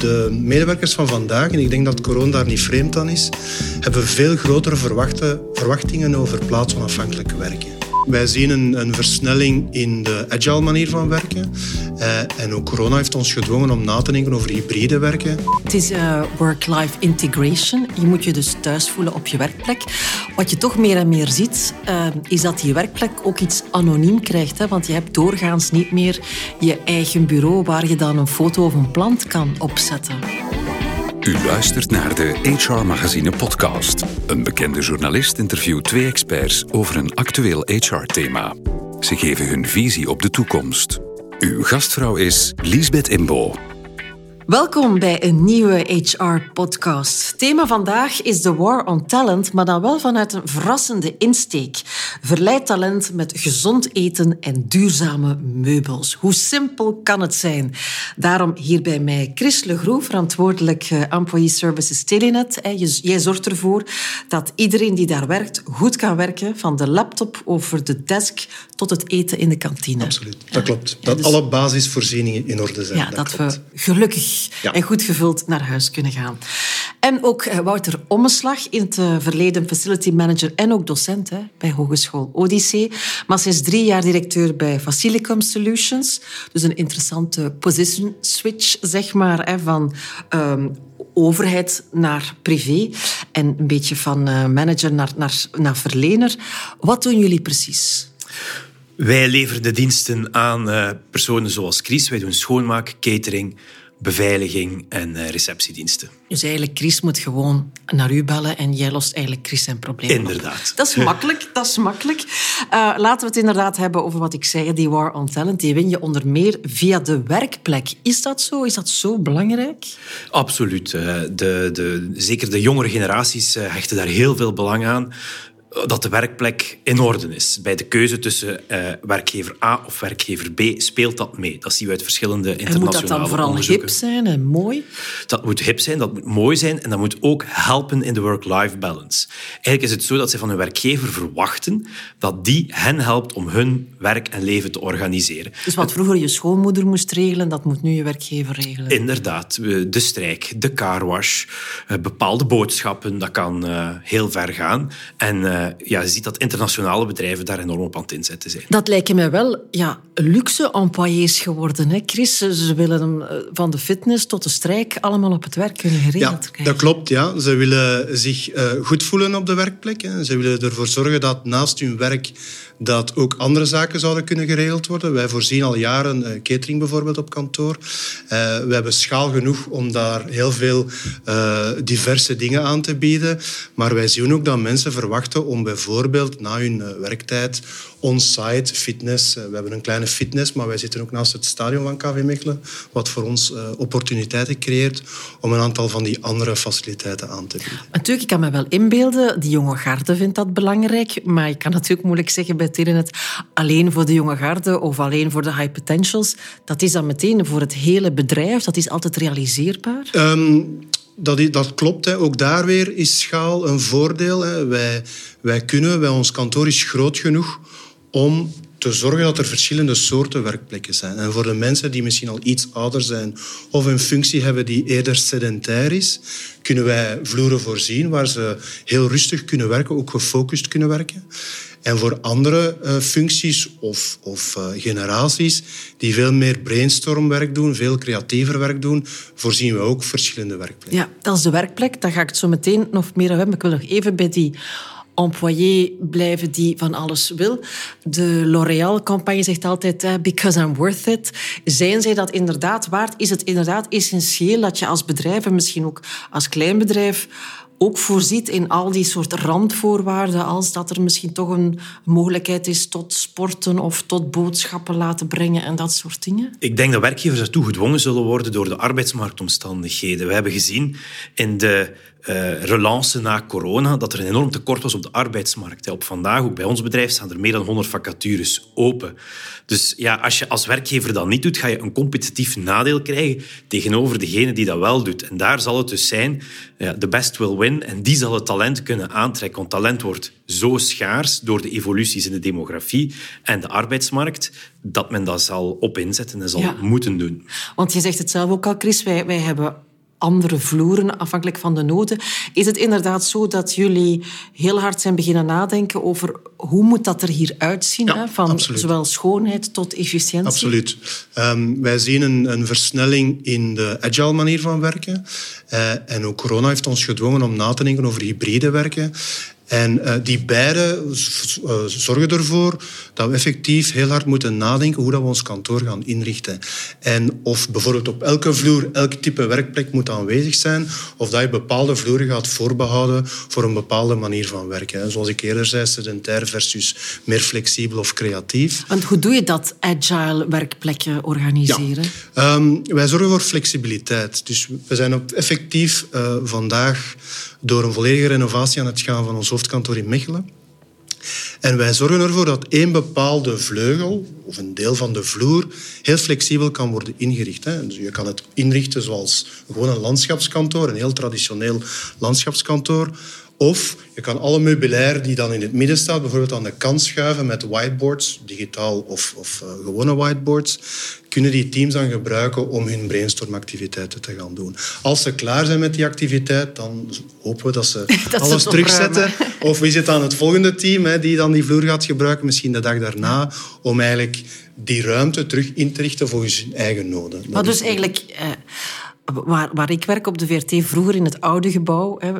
De medewerkers van vandaag, en ik denk dat corona daar niet vreemd aan is, hebben veel grotere verwachtingen over plaatsonafhankelijk werken. Wij zien een, een, versnelling in de agile manier van werken. Uh, en ook corona heeft ons gedwongen om na te denken over hybride werken. Het is uh, work-life integration. Je moet je dus thuis voelen op je werkplek. Wat je toch meer en meer ziet, uh, is dat die werkplek ook iets anoniem krijgt. Hè? Want je hebt doorgaans niet meer je eigen bureau waar je dan een foto of een plant kan opzetten. U luistert naar de HR Magazine podcast. Een bekende journalist interviewt twee experts over een actueel HR-thema. Ze geven hun visie op de toekomst. Uw gastvrouw is Liesbeth Imbo. Welkom bij een nieuwe HR-podcast. Thema vandaag is de war on talent, maar dan wel vanuit een verrassende insteek. Verleid talent met gezond eten en duurzame meubels. Hoe simpel kan het zijn? Daarom hier bij mij Chris Legroe, verantwoordelijk uh, Employee Services Telenet. Jij zorgt ervoor dat iedereen die daar werkt goed kan werken, van de laptop over de desk tot het eten in de kantine. Absoluut, dat klopt. Dat dus- alle basisvoorzieningen in orde zijn. Ja, dat, we gelukkig en goed gevuld naar huis kunnen gaan. En ook eh, Wouter Ommeslag, in het eh, verleden facility manager en ook docent hè, bij Hogeschool Odyssee. Maar sinds drie jaar directeur bij Facilicum Solutions. Dus een interessante position switch, zeg maar, hè, van ehm, overheid naar privé en een beetje van uh, manager naar, naar, naar verlener. Wat doen jullie precies? Wij leveren de diensten aan uh, personen zoals Chris. Wij doen schoonmaak, catering, beveiliging en uh, receptiediensten. Dus eigenlijk Chris moet gewoon naar u bellen en jij lost eigenlijk Chris zijn probleem Inderdaad. Op. Dat is makkelijk, dat is makkelijk. Uh, laten we het inderdaad hebben over wat ik zei, die war on talent. Die win je onder meer via de werkplek. Is dat zo? Is dat zo belangrijk? Absoluut. De, de, zeker de jongere generaties hechten daar heel veel belang aan dat de werkplek in orde is. Bij de keuze tussen uh, werkgever A of werkgever B speelt dat mee. Dat zien we uit verschillende internationale onderzoeken. En moet dat dan vooral hip zijn en mooi? Dat moet hip zijn, dat moet mooi zijn en dat moet ook helpen in de work-life balance. Eigenlijk is het zo dat ze van hun werkgever verwachten dat die hen helpt om hun werk en leven te organiseren. Dus wat vroeger je schoonmoeder moest regelen, dat moet nu je werkgever regelen? Inderdaad. De strijk, de carwash, eh, bepaalde boodschappen, dat kan uh, heel ver gaan. En eh, ja, je ziet dat internationale bedrijven daar enorm op aan het inzetten zijn. Dat lijken mij wel ja, luxe employés geworden, hè, Chris? Ze willen eh, van de fitness tot de strijk allemaal op het werk kunnen geregeld ja, Dat klopt, ja. Ze willen zich uh, goed voelen op de werkplek. Hè. Ze willen ervoor zorgen dat naast hun werk dat ook andere zaken zouden kunnen geregeld worden. Wij voorzien al jaren uh, catering bijvoorbeeld op kantoor. Uh, we hebben schaal genoeg om daar heel veel diverse dingen aan te bieden. Maar wij zien ook dat mensen verwachten om bijvoorbeeld na hun werktijd on-site fitness. we hebben een kleine fitness, maar wij zitten ook naast het stadion van KV Mechelen, wat voor ons opportuniteiten creëert om een aantal van die andere faciliteiten aan te bieden. Natuurlijk, ik kan me wel inbeelden, die jonge garde vindt dat belangrijk, maar ik kan natuurlijk moeilijk zeggen bij Telenet alleen voor de jonge garde of alleen voor de high potentials. Dat is dan meteen voor het hele bedrijf, dat is altijd realiseerbaar? Um, dat, dat, klopt. Hè. Ook daar weer is schaal een voordeel. Hè. Wij, wij kunnen, wij, ons kantoor is groot genoeg om te zorgen dat er verschillende soorten werkplekken zijn. En voor de mensen die misschien al iets ouder zijn of een functie hebben die eerder sedentair is, kunnen wij vloeren voorzien waar ze heel rustig kunnen werken, ook gefocust kunnen werken. En voor andere uh, functies of, of uh, generaties die veel meer brainstormwerk doen, veel creatiever werk doen, voorzien we ook verschillende werkplekken. Ja, dat is de werkplek. Daar ga ik het zo meteen nog meer hebben. Ik wil nog even bij die employé blijven die van alles wil. De L'Oréal-campagne zegt altijd, because I'm worth it. Zijn zij dat inderdaad waard? Is het inderdaad essentieel dat je als bedrijf, en misschien ook als klein bedrijf, ook voorziet in al die soort randvoorwaarden, als dat er misschien toch een mogelijkheid is tot sporten of tot boodschappen laten brengen en dat soort dingen? Ik denk dat werkgevers ertoe gedwongen zullen worden door de arbeidsmarktomstandigheden. We hebben gezien in de uh, relance na corona dat er een enorm tekort was op de arbeidsmarkt. Op vandaag, ook bij ons bedrijf, staan er meer dan 100 vacatures open. Dus ja, als je als werkgever dat niet doet, ga je een competitief nadeel krijgen tegenover degene die dat wel doet. En daar zal het dus zijn, ja, the best will win. En die zal het talent kunnen aantrekken. Want talent wordt zo schaars door de evoluties in de demografie en de arbeidsmarkt, dat men dat zal op inzetten en zal moeten doen. Want je zegt het zelf ook al, Chris, wij, wij hebben andere vloeren, afhankelijk van de noden. Is het inderdaad zo dat jullie heel hard zijn beginnen nadenken over hoe moet dat er hier uitzien? Ja, hè? Van absoluut. zowel schoonheid tot efficiëntie. Absoluut. Ehm, wij zien een, een versnelling in de agile manier van werken. Eh, en ook corona heeft ons gedwongen om na te denken over hybride werken. En uh, die beide uh, zorgen ervoor dat we effectief heel hard moeten nadenken hoe dat we ons kantoor gaan inrichten. En of bijvoorbeeld op elke vloer elk type werkplek moet aanwezig zijn, of dat je bepaalde vloeren gaat voorbehouden voor een bepaalde manier van werken. Zoals ik eerder zei, sedentair versus meer flexibel of creatief. Want hoe doe je dat, agile werkplekken organiseren? Ja. Um, wij zorgen voor flexibiliteit. Dus we zijn op effectief uh, vandaag door een volledige renovatie aan het gaan van ons hoofdkantoor in Mechelen. En wij zorgen ervoor dat één bepaalde vleugel of een deel van de vloer heel flexibel kan worden ingericht. Hè. Dus je kan het inrichten zoals gewoon een landschapskantoor, een heel traditioneel landschapskantoor. Of je kan alle meubilair die dan in het midden staat, bijvoorbeeld aan de kant schuiven met whiteboards, digitaal of, of uh, gewone whiteboards, kunnen die teams dan gebruiken om hun brainstormactiviteiten te gaan doen. Als ze klaar zijn met die activiteit, dan hopen we dat ze dat alles ze terugzetten. Of wie zit aan het volgende team hè, die dan die vloer gaat gebruiken, misschien de dag daarna, om eigenlijk die ruimte terug in te richten volgens hun eigen noden. Maar dus eigenlijk... Eh, waar, waar ik werk op de VRT, vroeger in het oude gebouw... Hè,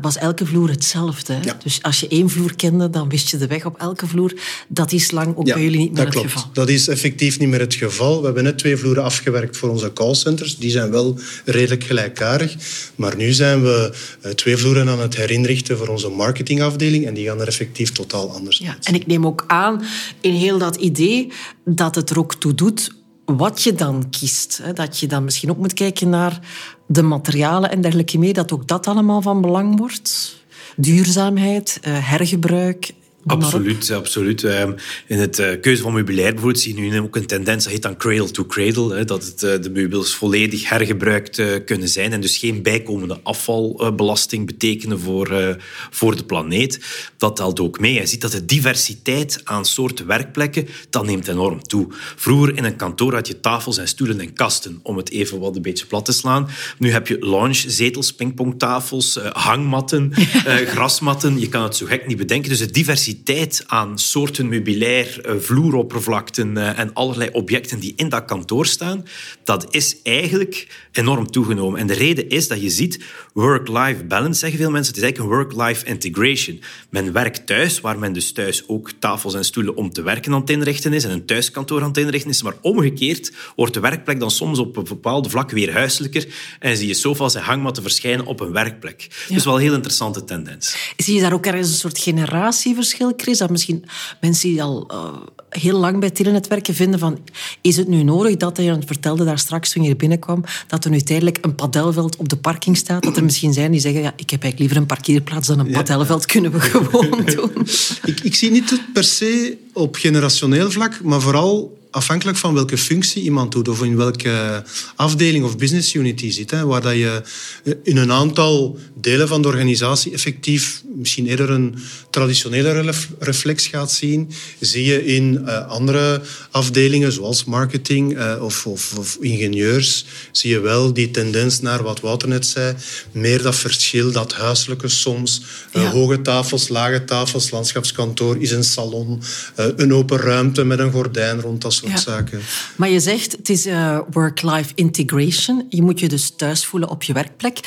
was elke vloer hetzelfde. Ja. Dus als je één vloer kende, dan wist je de weg op elke vloer. Dat is lang ook ja, bij jullie niet meer het klopt. geval. Dat is effectief niet meer het geval. We hebben net twee vloeren afgewerkt voor onze callcenters. Die zijn wel redelijk gelijkaardig. Maar nu zijn we twee vloeren aan het herinrichten voor onze marketingafdeling. En die gaan er effectief totaal anders ja, uit. En ik neem ook aan, in heel dat idee, dat het er ook toe doet wat je dan kiest. Dat je dan misschien ook moet kijken naar de materialen en dergelijke meer, dat ook dat allemaal van belang wordt. Duurzaamheid, hergebruik. Absoluut, absoluut. In het keuze van meubilair bijvoorbeeld zie je nu ook een tendens, dat heet dan cradle to cradle, dat het, de meubels volledig hergebruikt kunnen zijn en dus geen bijkomende afvalbelasting betekenen voor, voor de planeet. Dat telt ook mee. Je ziet dat de diversiteit aan soorten werkplekken, dat neemt enorm toe. Vroeger in een kantoor had je tafels en stoelen en kasten, om het even wat een beetje plat te slaan. Nu heb je lounge, zetels, pingpongtafels, hangmatten, grasmatten. Je kan het zo gek niet bedenken. Dus de diversiteit aan soorten meubilair, vloeroppervlakten en allerlei objecten die in dat kantoor staan, dat is eigenlijk enorm toegenomen. En de reden is dat je ziet, work-life balance, zeggen veel mensen, het is eigenlijk een work-life integration. Men werkt thuis, waar men dus thuis ook tafels en stoelen om te werken aan het inrichten is en een thuiskantoor aan het inrichten is. Maar omgekeerd wordt de werkplek dan soms op een bepaalde vlak weer huiselijker en zie je sofa's en hangmatten verschijnen op een werkplek. Ja. Dus wel een heel interessante tendens. Zie je daar ook ergens een soort generatieverschil, Chris? Dat misschien mensen die al uh, heel lang bij Telenet werken vinden van is het nu nodig dat, je vertelde daar straks toen je binnenkwam, dat er nu tijdelijk een padelveld op de parking staat? Dat er misschien zijn die zeggen, ja, ik heb eigenlijk liever een parkeerplaats dan een padelveld, kunnen we gewoon doen. ik, ik zie niet per se op generationeel vlak, maar vooral afhankelijk van welke functie iemand doet of in welke afdeling of business unit die zit. Hè, waar dat je in een aantal delen van de organisatie effectief misschien eerder een traditionele reflex gaat zien, zie je in uh, andere afdelingen zoals marketing uh, of, of, of, ingenieurs, zie je wel die tendens naar wat Wouter net zei, meer dat verschil, dat huiselijke soms, uh, ja. hoge tafels, lage tafels, landschapskantoor is een salon, een open ruimte met een gordijn rond dat soort ja. zaken. Maar je zegt, het is uh, work-life integration. Je moet je dus thuis voelen op je werkplek.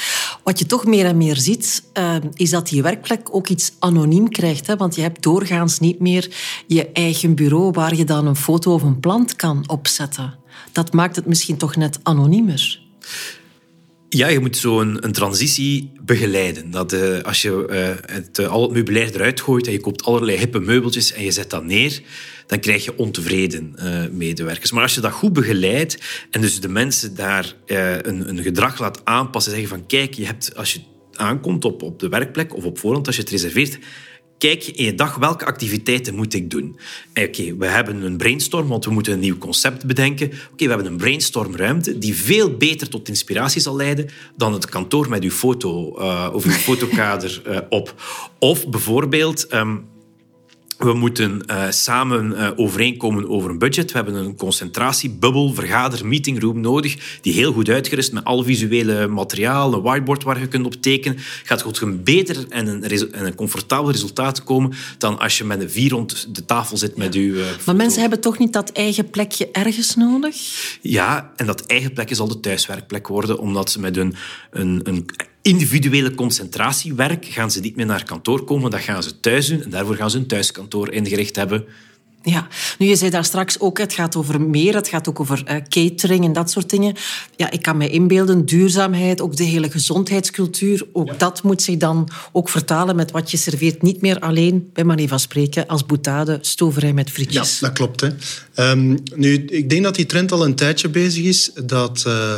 Wat je toch meer en meer ziet, uh, is dat die werkplek ook iets anoniem krijgt. Hè? Want je hebt doorgaans niet meer je eigen bureau waar je dan een foto of een plant kan opzetten. Dat maakt het misschien toch net anoniemer. Ja, je moet zo een, een transitie begeleiden. Dat, uh, als je uh, het, uh, al het meubilair eruit gooit en je koopt allerlei hippe meubeltjes en je zet dat neer, dan krijg je ontevreden medewerkers. Maar als je dat goed begeleidt en dus de mensen daar een, een, gedrag laat aanpassen, zeggen van kijk, je hebt, als je aankomt op, op de werkplek of op voorhand, als je het reserveert, kijk in je dag welke activiteiten moet ik doen. Oké, okay, we hebben een brainstorm, want we moeten een nieuw concept bedenken. Oké, we hebben een brainstormruimte die veel beter tot inspiratie zal leiden dan het kantoor met uw foto uh, of uw fotokader op. Of bijvoorbeeld... Um, We moeten uh, samen uh, overeenkomen over een budget. We hebben een concentratiebubbel, vergader, meetingroom nodig, die heel goed uitgerust met al visuele materiaal, een whiteboard waar je kunt op tekenen. Gaat goed een beter en een, en een comfortabel resultaat komen dan als je met een vier rond de tafel zit met ja. uw... Uh, maar mensen hebben toch niet dat eigen plekje ergens nodig? Ja, en dat eigen plekje zal de thuiswerkplek worden, omdat ze met een, een, een individuele concentratiewerk gaan ze niet meer naar kantoor komen, dat gaan ze thuis doen en daarvoor gaan ze een thuiskantoor ingericht hebben. Ja, nu je zei daar straks ook, het gaat over meer, het gaat ook over uh, catering en dat soort dingen. Ja, ik kan me inbeelden, duurzaamheid, ook de hele gezondheidscultuur, ook ja. dat moet zich dan ook vertalen met wat je serveert. Niet meer alleen, bij manier van spreken, als boutade, stoverij met frietjes. Ja, dat klopt. Hè. Um, nu, ik denk dat die trend al een tijdje bezig is, dat... Uh,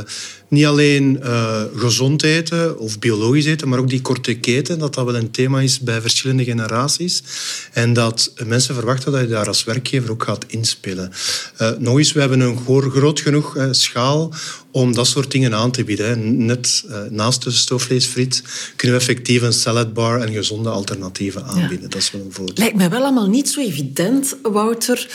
niet alleen uh, gezond eten of biologisch eten, maar ook die korte keten, dat dat wel een thema is bij verschillende generaties. En dat mensen verwachten dat je daar als werkgever ook gaat inspelen. Uh, nog eens, we hebben een groot genoeg uh, schaal om dat soort dingen aan te bieden. Net uh, naast de stoofvleesfriet kunnen we effectief een saladbar en gezonde alternatieven aanbieden. Ja. Dat is wel een voordeel. Lijkt mij wel allemaal niet zo evident, Wouter,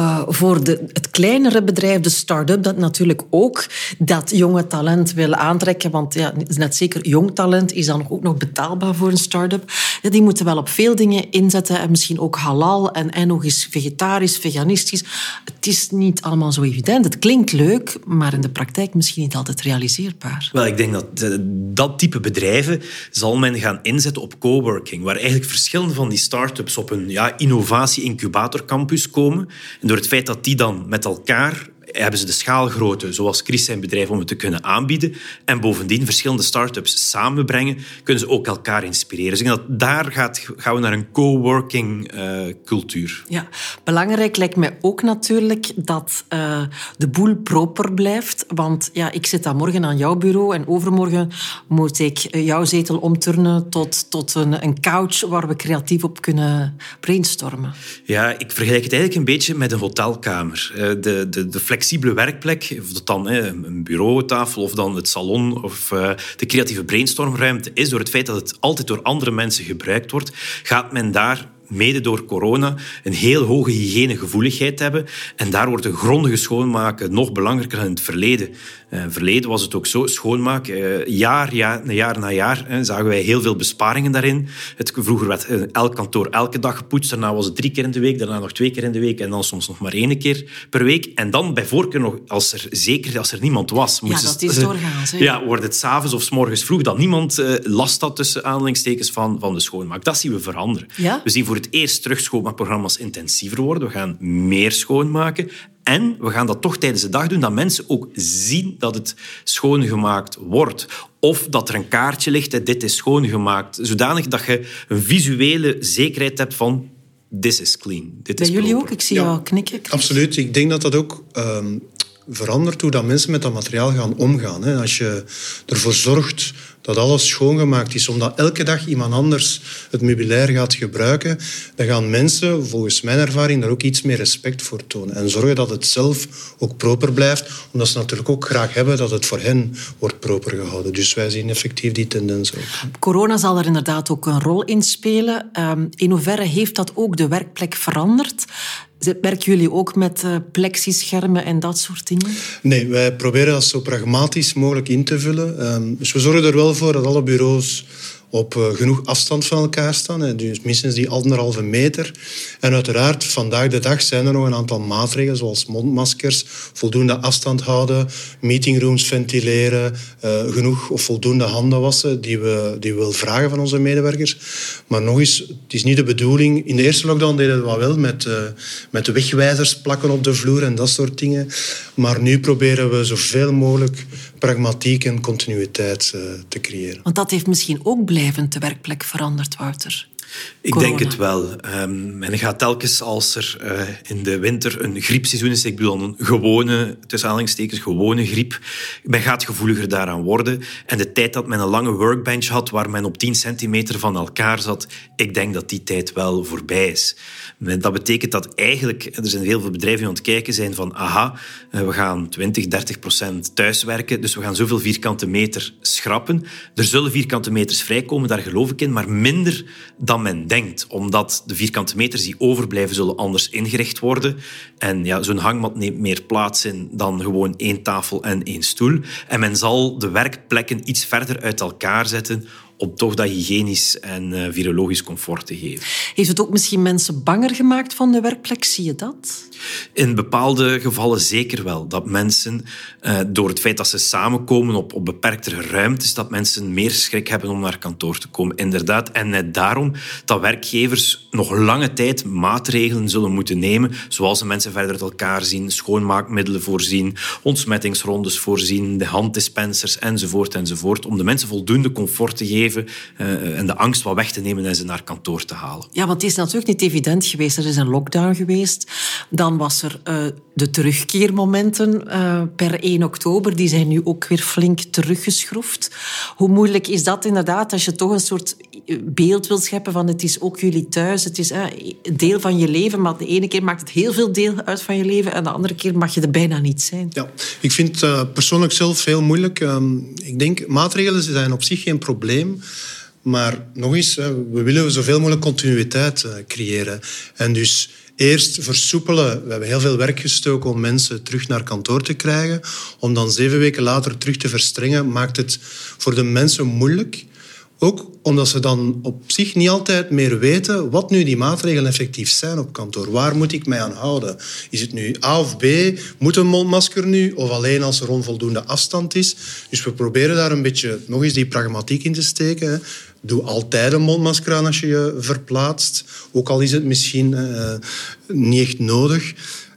uh, voor de, het kleinere bedrijf, de start-up, dat natuurlijk ook dat jonge talent wil aantrekken. Want ja, net zeker jong talent is dan ook nog betaalbaar voor een start-up. Ja, die moeten wel op veel dingen inzetten en misschien ook halal en, en nog eens vegetarisch, veganistisch. Het is niet allemaal zo evident. Het klinkt leuk, maar in de praktijk misschien misschien niet altijd realiseerbaar. Wel, ik denk dat dat type bedrijven zal men gaan inzetten op coworking, waar eigenlijk verschillende van die start-ups op een ja, innovatie-incubatorcampus komen. En door het feit dat die dan met elkaar hebben ze de schaalgrootte, zoals Chris zijn bedrijf, om het te kunnen aanbieden. En bovendien verschillende start-ups samenbrengen, kunnen ze ook elkaar inspireren. Dus ik denk dat daar gaat, gaan we naar een co-working uh, cultuur. Ja, belangrijk lijkt mij ook natuurlijk dat uh, de boel proper blijft. Want ja, ik zit dan morgen aan jouw bureau en overmorgen moet ik jouw zetel omturnen tot, tot een, een couch waar we creatief op kunnen brainstormen. Ja, ik vergelijk het eigenlijk een beetje met een hotelkamer. Uh, de, de, de flexibele werkplek, of dat dan een bureautafel of dan het salon of uh, de creatieve brainstormruimte is, door het feit dat het altijd door andere mensen gebruikt wordt, gaat men daar mede door corona, een heel hoge hygiënegevoeligheid hebben. En daar wordt een grondige schoonmaken nog belangrijker dan in het verleden. Uh, verleden was het ook zo, schoonmaak. Uh, jaar, jaar, jaar na jaar hè, zagen wij heel veel besparingen daarin. Het, vroeger werd uh, elk kantoor elke dag gepoetst. Daarna was het drie keer in de week, daarna nog twee keer in de week en dan soms nog maar één keer per week. En dan bij voorkeur nog, als er, zeker als er niemand was. Ja, dat is doorgaans. Ja, wordt het s'avonds of s morgens vroeg dat niemand last had tussen aanhalingstekens van, van de schoonmaak. Dat zien we veranderen. Ja? We zien voor het eerst terug schoonmaakprogramma's intensiever worden. We gaan meer schoonmaken. En we gaan dat toch tijdens de dag doen, dat mensen ook zien dat het schoongemaakt wordt. Of dat er een kaartje ligt, dat dit is schoongemaakt. Zodanig dat je een visuele zekerheid hebt van this is clean. Dit Bij is jullie proper. ook? Ik zie ja, jou knikken. Absoluut. Ik denk dat dat ook um, verandert hoe dat mensen met dat materiaal gaan omgaan. Hè. Als je ervoor zorgt dat alles schoongemaakt is, omdat elke dag iemand anders het meubilair gaat gebruiken, dan gaan mensen, volgens mijn ervaring, daar ook iets meer respect voor tonen. En zorgen dat het zelf ook proper blijft, omdat ze natuurlijk ook graag hebben dat het voor hen wordt proper gehouden. Dus wij zien effectief die tendens ook. Corona zal er inderdaad ook een rol in spelen. Um, in hoeverre heeft dat ook de werkplek veranderd? Werken jullie ook met uh, plexischermen en dat soort dingen? Nee, wij proberen dat zo pragmatisch mogelijk in te vullen. Um, dus we zorgen er wel voor dat alle bureaus op uh, genoeg afstand van elkaar staan. Dus minstens die anderhalve meter. En uiteraard, vandaag de dag zijn er nog een aantal maatregelen, zoals mondmaskers, voldoende afstand houden, meetingrooms ventileren, uh, genoeg of voldoende handen wassen, die we, die we wel vragen van onze medewerkers. Maar nog eens, het is niet de bedoeling... In de eerste lockdown deden we dat wel met, uh, met de wegwijzers plakken op de vloer en dat soort dingen. Maar nu proberen we zoveel mogelijk pragmatiek en continuïteit te creëren. Want dat heeft misschien ook blijvend de werkplek veranderd, Wouter. Ik Corona. denk het wel. Um, en gaat telkens als er uh, in de winter een griepseizoen is, ik bedoel een gewone, tussen aanhalingstekens, gewone griep, men gaat gevoeliger daaraan worden. En de tijd dat men een lange workbench had, waar men op 10 centimeter van elkaar zat, ik denk dat die tijd wel voorbij is. Dat betekent dat eigenlijk, er zijn heel veel bedrijven die aan het kijken zijn van, aha, we gaan 20, 30 procent thuiswerken, dus we gaan zoveel vierkante meter schrappen. Er zullen vierkante meters vrijkomen, daar geloof ik in, maar minder dan men denkt. Omdat de vierkante meters die overblijven zullen anders ingericht worden. En ja, zo'n hangmat neemt meer plaats in dan gewoon één tafel en één stoel. En men zal de werkplekken iets verder uit elkaar zetten om toch dat hygiënisch en uh, virologisch comfort te geven. Heeft het ook misschien mensen banger gemaakt van de werkplek? Zie je dat? In bepaalde gevallen zeker wel. Dat mensen, uh, door het feit dat ze samenkomen op, op beperktere ruimtes, dat mensen meer schrik hebben om naar kantoor te komen. Inderdaad. En net daarom dat werkgevers nog lange tijd maatregelen zullen moeten nemen, zoals de mensen verder uit elkaar zien, schoonmaakmiddelen voorzien, ontsmettingsrondes voorzien, de handdispensers enzovoort enzovoort, om de mensen voldoende comfort te geven uh, en de angst wat weg te nemen en ze naar kantoor te halen. Ja, want het is natuurlijk niet evident geweest. Er is een lockdown geweest. Dan was er uh, de terugkeermomenten uh, per 1 oktober. Die zijn nu ook weer flink teruggeschroefd. Hoe moeilijk is dat inderdaad als je toch een soort beeld wil scheppen van het is ook jullie thuis. Het is een deel van je leven, maar de ene keer maakt het heel veel deel uit van je leven en de andere keer mag je er bijna niet zijn. Ja, ik vind het persoonlijk zelf heel moeilijk. Um, ik denk, maatregelen zijn op zich geen probleem. Maar nog eens, we willen zoveel mogelijk continuïteit eh, creëren. En dus eerst versoepelen. We hebben heel veel werk gestoken om mensen terug naar kantoor te krijgen. Om dan zeven weken later terug te verstrengen, maakt het voor de mensen moeilijk. Ook omdat ze dan op zich niet altijd meer weten wat nu die maatregelen effectief zijn op kantoor. Waar moet ik mij aan houden? Is het nu A of B? Moet een mondmasker nu? Of alleen als er onvoldoende afstand is? Dus we proberen daar een beetje nog eens die pragmatiek in te steken. Doe altijd een mondmasker aan als je je verplaatst. Ook al is het misschien uh, niet echt nodig.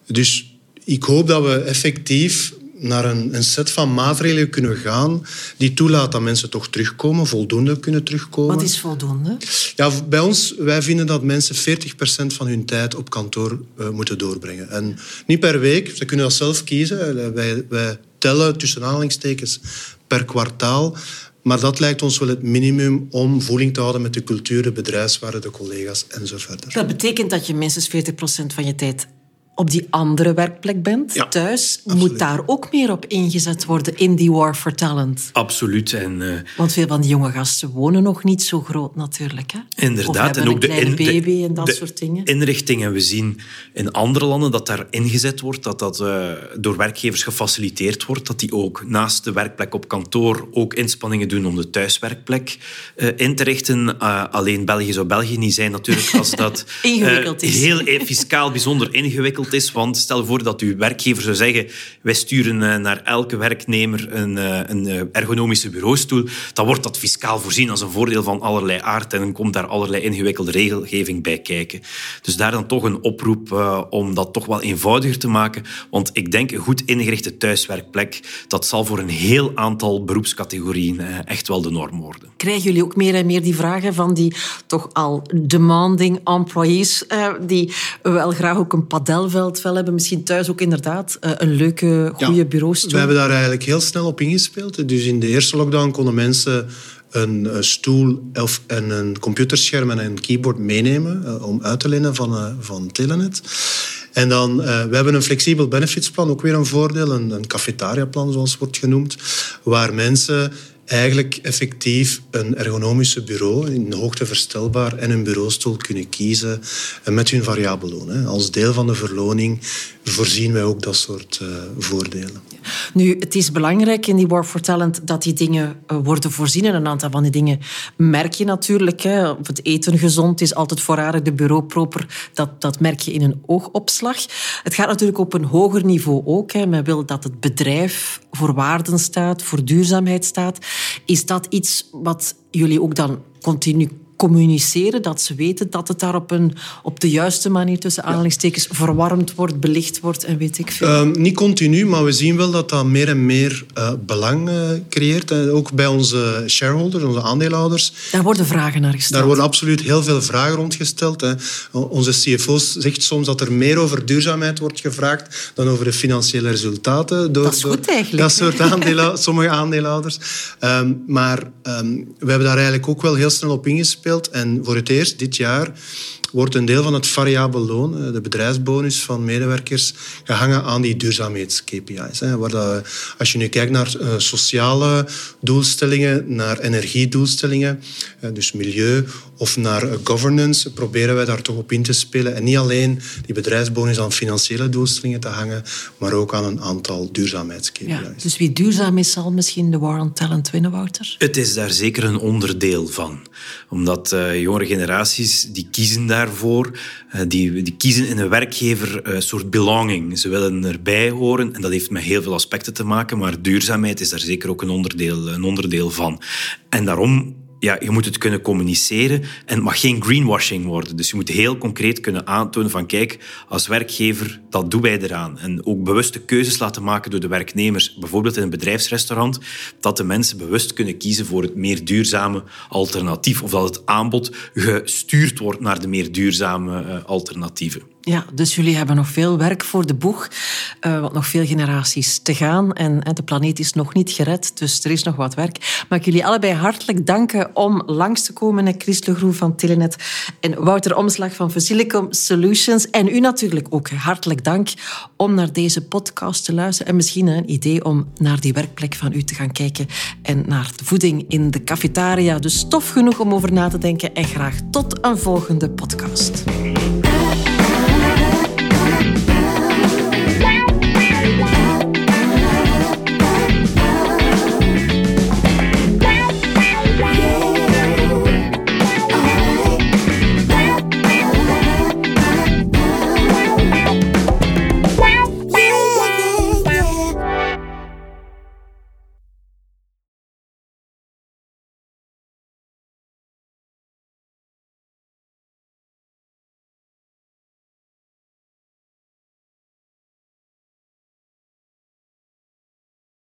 Dus ik hoop dat we effectief naar een, een, set van maatregelen kunnen gaan die toelaat dat mensen toch terugkomen, voldoende kunnen terugkomen. Wat is voldoende? Ja, bij ons, wij vinden dat mensen 40% van hun tijd op kantoor uh, moeten doorbrengen. En niet per week, ze kunnen dat zelf kiezen. Wij, wij tellen tussen aanhalingstekens per kwartaal. Maar dat lijkt ons wel het minimum om voeling te houden met de cultuur, de bedrijfswaarde, de collega's en zo verder. Dat betekent dat je minstens 40% van je tijd op die andere werkplek bent, ja, thuis, absoluut. moet daar ook meer op ingezet worden in die war for talent. Absoluut. En, uh, Want veel van die jonge gasten wonen nog niet zo groot natuurlijk. Hè? Inderdaad. en ook de, in, baby en dat de soort dingen. inrichtingen. We zien in andere landen dat daar ingezet wordt, dat dat uh, door werkgevers gefaciliteerd wordt, dat die ook naast de werkplek op kantoor ook inspanningen doen om de thuiswerkplek uh, in te richten. alleen België zou België niet zijn natuurlijk als dat ingewikkeld is. heel fiscaal bijzonder ingewikkeld is. Want stel voor dat uw werkgever zou zeggen: wij sturen naar elke werknemer een, een ergonomische bureaustoel. Dan wordt dat fiscaal voorzien als een voordeel van allerlei aard. En dan komt daar allerlei ingewikkelde regelgeving bij kijken. Dus daar dan toch een oproep om dat toch wel eenvoudiger te maken. Want ik denk een goed ingerichte thuiswerkplek, dat zal voor een heel aantal beroepscategorieën echt wel de norm worden. Krijgen jullie ook meer en meer die vragen van die toch al demanding employees, die wel graag ook een padelveld wel hebben, misschien thuis ook inderdaad een leuke, goede ja, bureaustoel? We hebben daar eigenlijk heel snel op ingespeeld. Dus in de eerste lockdown konden mensen een stoel of een computerscherm en een keyboard meenemen om uit te lenen van, van Telenet. En dan, uh, we hebben een flexibel benefitsplan, ook weer een voordeel, een, een cafetariaplan zoals wordt genoemd, waar mensen eigenlijk effectief een ergonomische bureau, in hoogte verstelbaar, en een bureaustoel kunnen kiezen met hun variabel loon. Als deel van de verloning voorzien wij ook dat soort uh, voordelen. Nu, het is belangrijk in die War for Talent dat die dingen uh, worden voorzien. En een aantal van die dingen merk je natuurlijk. Hè. Of het eten gezond is, altijd voorradig, de bureau proper. Dat, dat merk je in een oogopslag. Het gaat natuurlijk op een hoger niveau ook. Hè. Men wil dat het bedrijf voor waarden staat, voor duurzaamheid staat. Is dat iets wat jullie ook dan continu communiceren, dat ze weten dat het daar op, een, op de juiste manier tussen aanhalingstekens verwarmd wordt, belicht wordt en weet ik veel? Um, niet continu, maar we zien wel dat dat meer en meer uh, belang uh, creëert. En ook bij onze shareholders, onze aandeelhouders. Daar worden vragen naar gesteld. Daar worden absoluut heel veel vragen rondgesteld. Hè. Onze CFO zegt soms dat er meer over duurzaamheid wordt gevraagd dan over de financiële resultaten. Door, dat is goed eigenlijk. Dat soort aandeel, sommige aandeelhouders. Um, maar um, we hebben daar eigenlijk ook wel heel snel op ingespeeld. En voor het eerst dit jaar wordt een deel van het variabel loon, de bedrijfsbonus van medewerkers, gehangen aan die duurzaamheids-KPI's. Waar dat, als je nu kijkt naar sociale doelstellingen, naar energiedoelstellingen, dus milieu of naar governance, proberen wij daar toch op in te spelen. En niet alleen die bedrijfsbonus aan financiële doelstellingen te hangen, maar ook aan een aantal duurzaamheids-KPI's. Ja, dus wie duurzaam is, zal misschien de War on Talent winnen, Wouter? Het is daar zeker een onderdeel van. Omdat uh, jongere generaties die kiezen daarvoor, uh, die, die kiezen in een werkgever een soort belonging. Ze willen erbij horen en dat heeft met heel veel aspecten te maken, maar duurzaamheid is daar zeker ook een onderdeel, een onderdeel van. En daarom ja, je moet het kunnen communiceren en het mag geen greenwashing worden. Dus je moet heel concreet kunnen aantonen van kijk, als werkgever, dat doen wij eraan. En ook bewuste keuzes laten maken door de werknemers, bijvoorbeeld in een bedrijfsrestaurant, dat de mensen bewust kunnen kiezen voor het meer duurzame alternatief of dat het aanbod gestuurd wordt naar de meer duurzame uh, alternatieven. Ja, dus jullie hebben nog veel werk voor de boeg, uh, want nog veel generaties te gaan en, de planeet is nog niet gered, dus er is nog wat werk. Mag ik jullie allebei hartelijk danken om langs te komen, Chris Legroe van Telenet en Wouter Omslag van Facilicom Solutions. En u natuurlijk ook hartelijk dank om naar deze podcast te luisteren en misschien een idee om naar die werkplek van u te gaan kijken en naar de voeding in de cafetaria. Dus stof genoeg om over na te denken en graag tot een volgende podcast.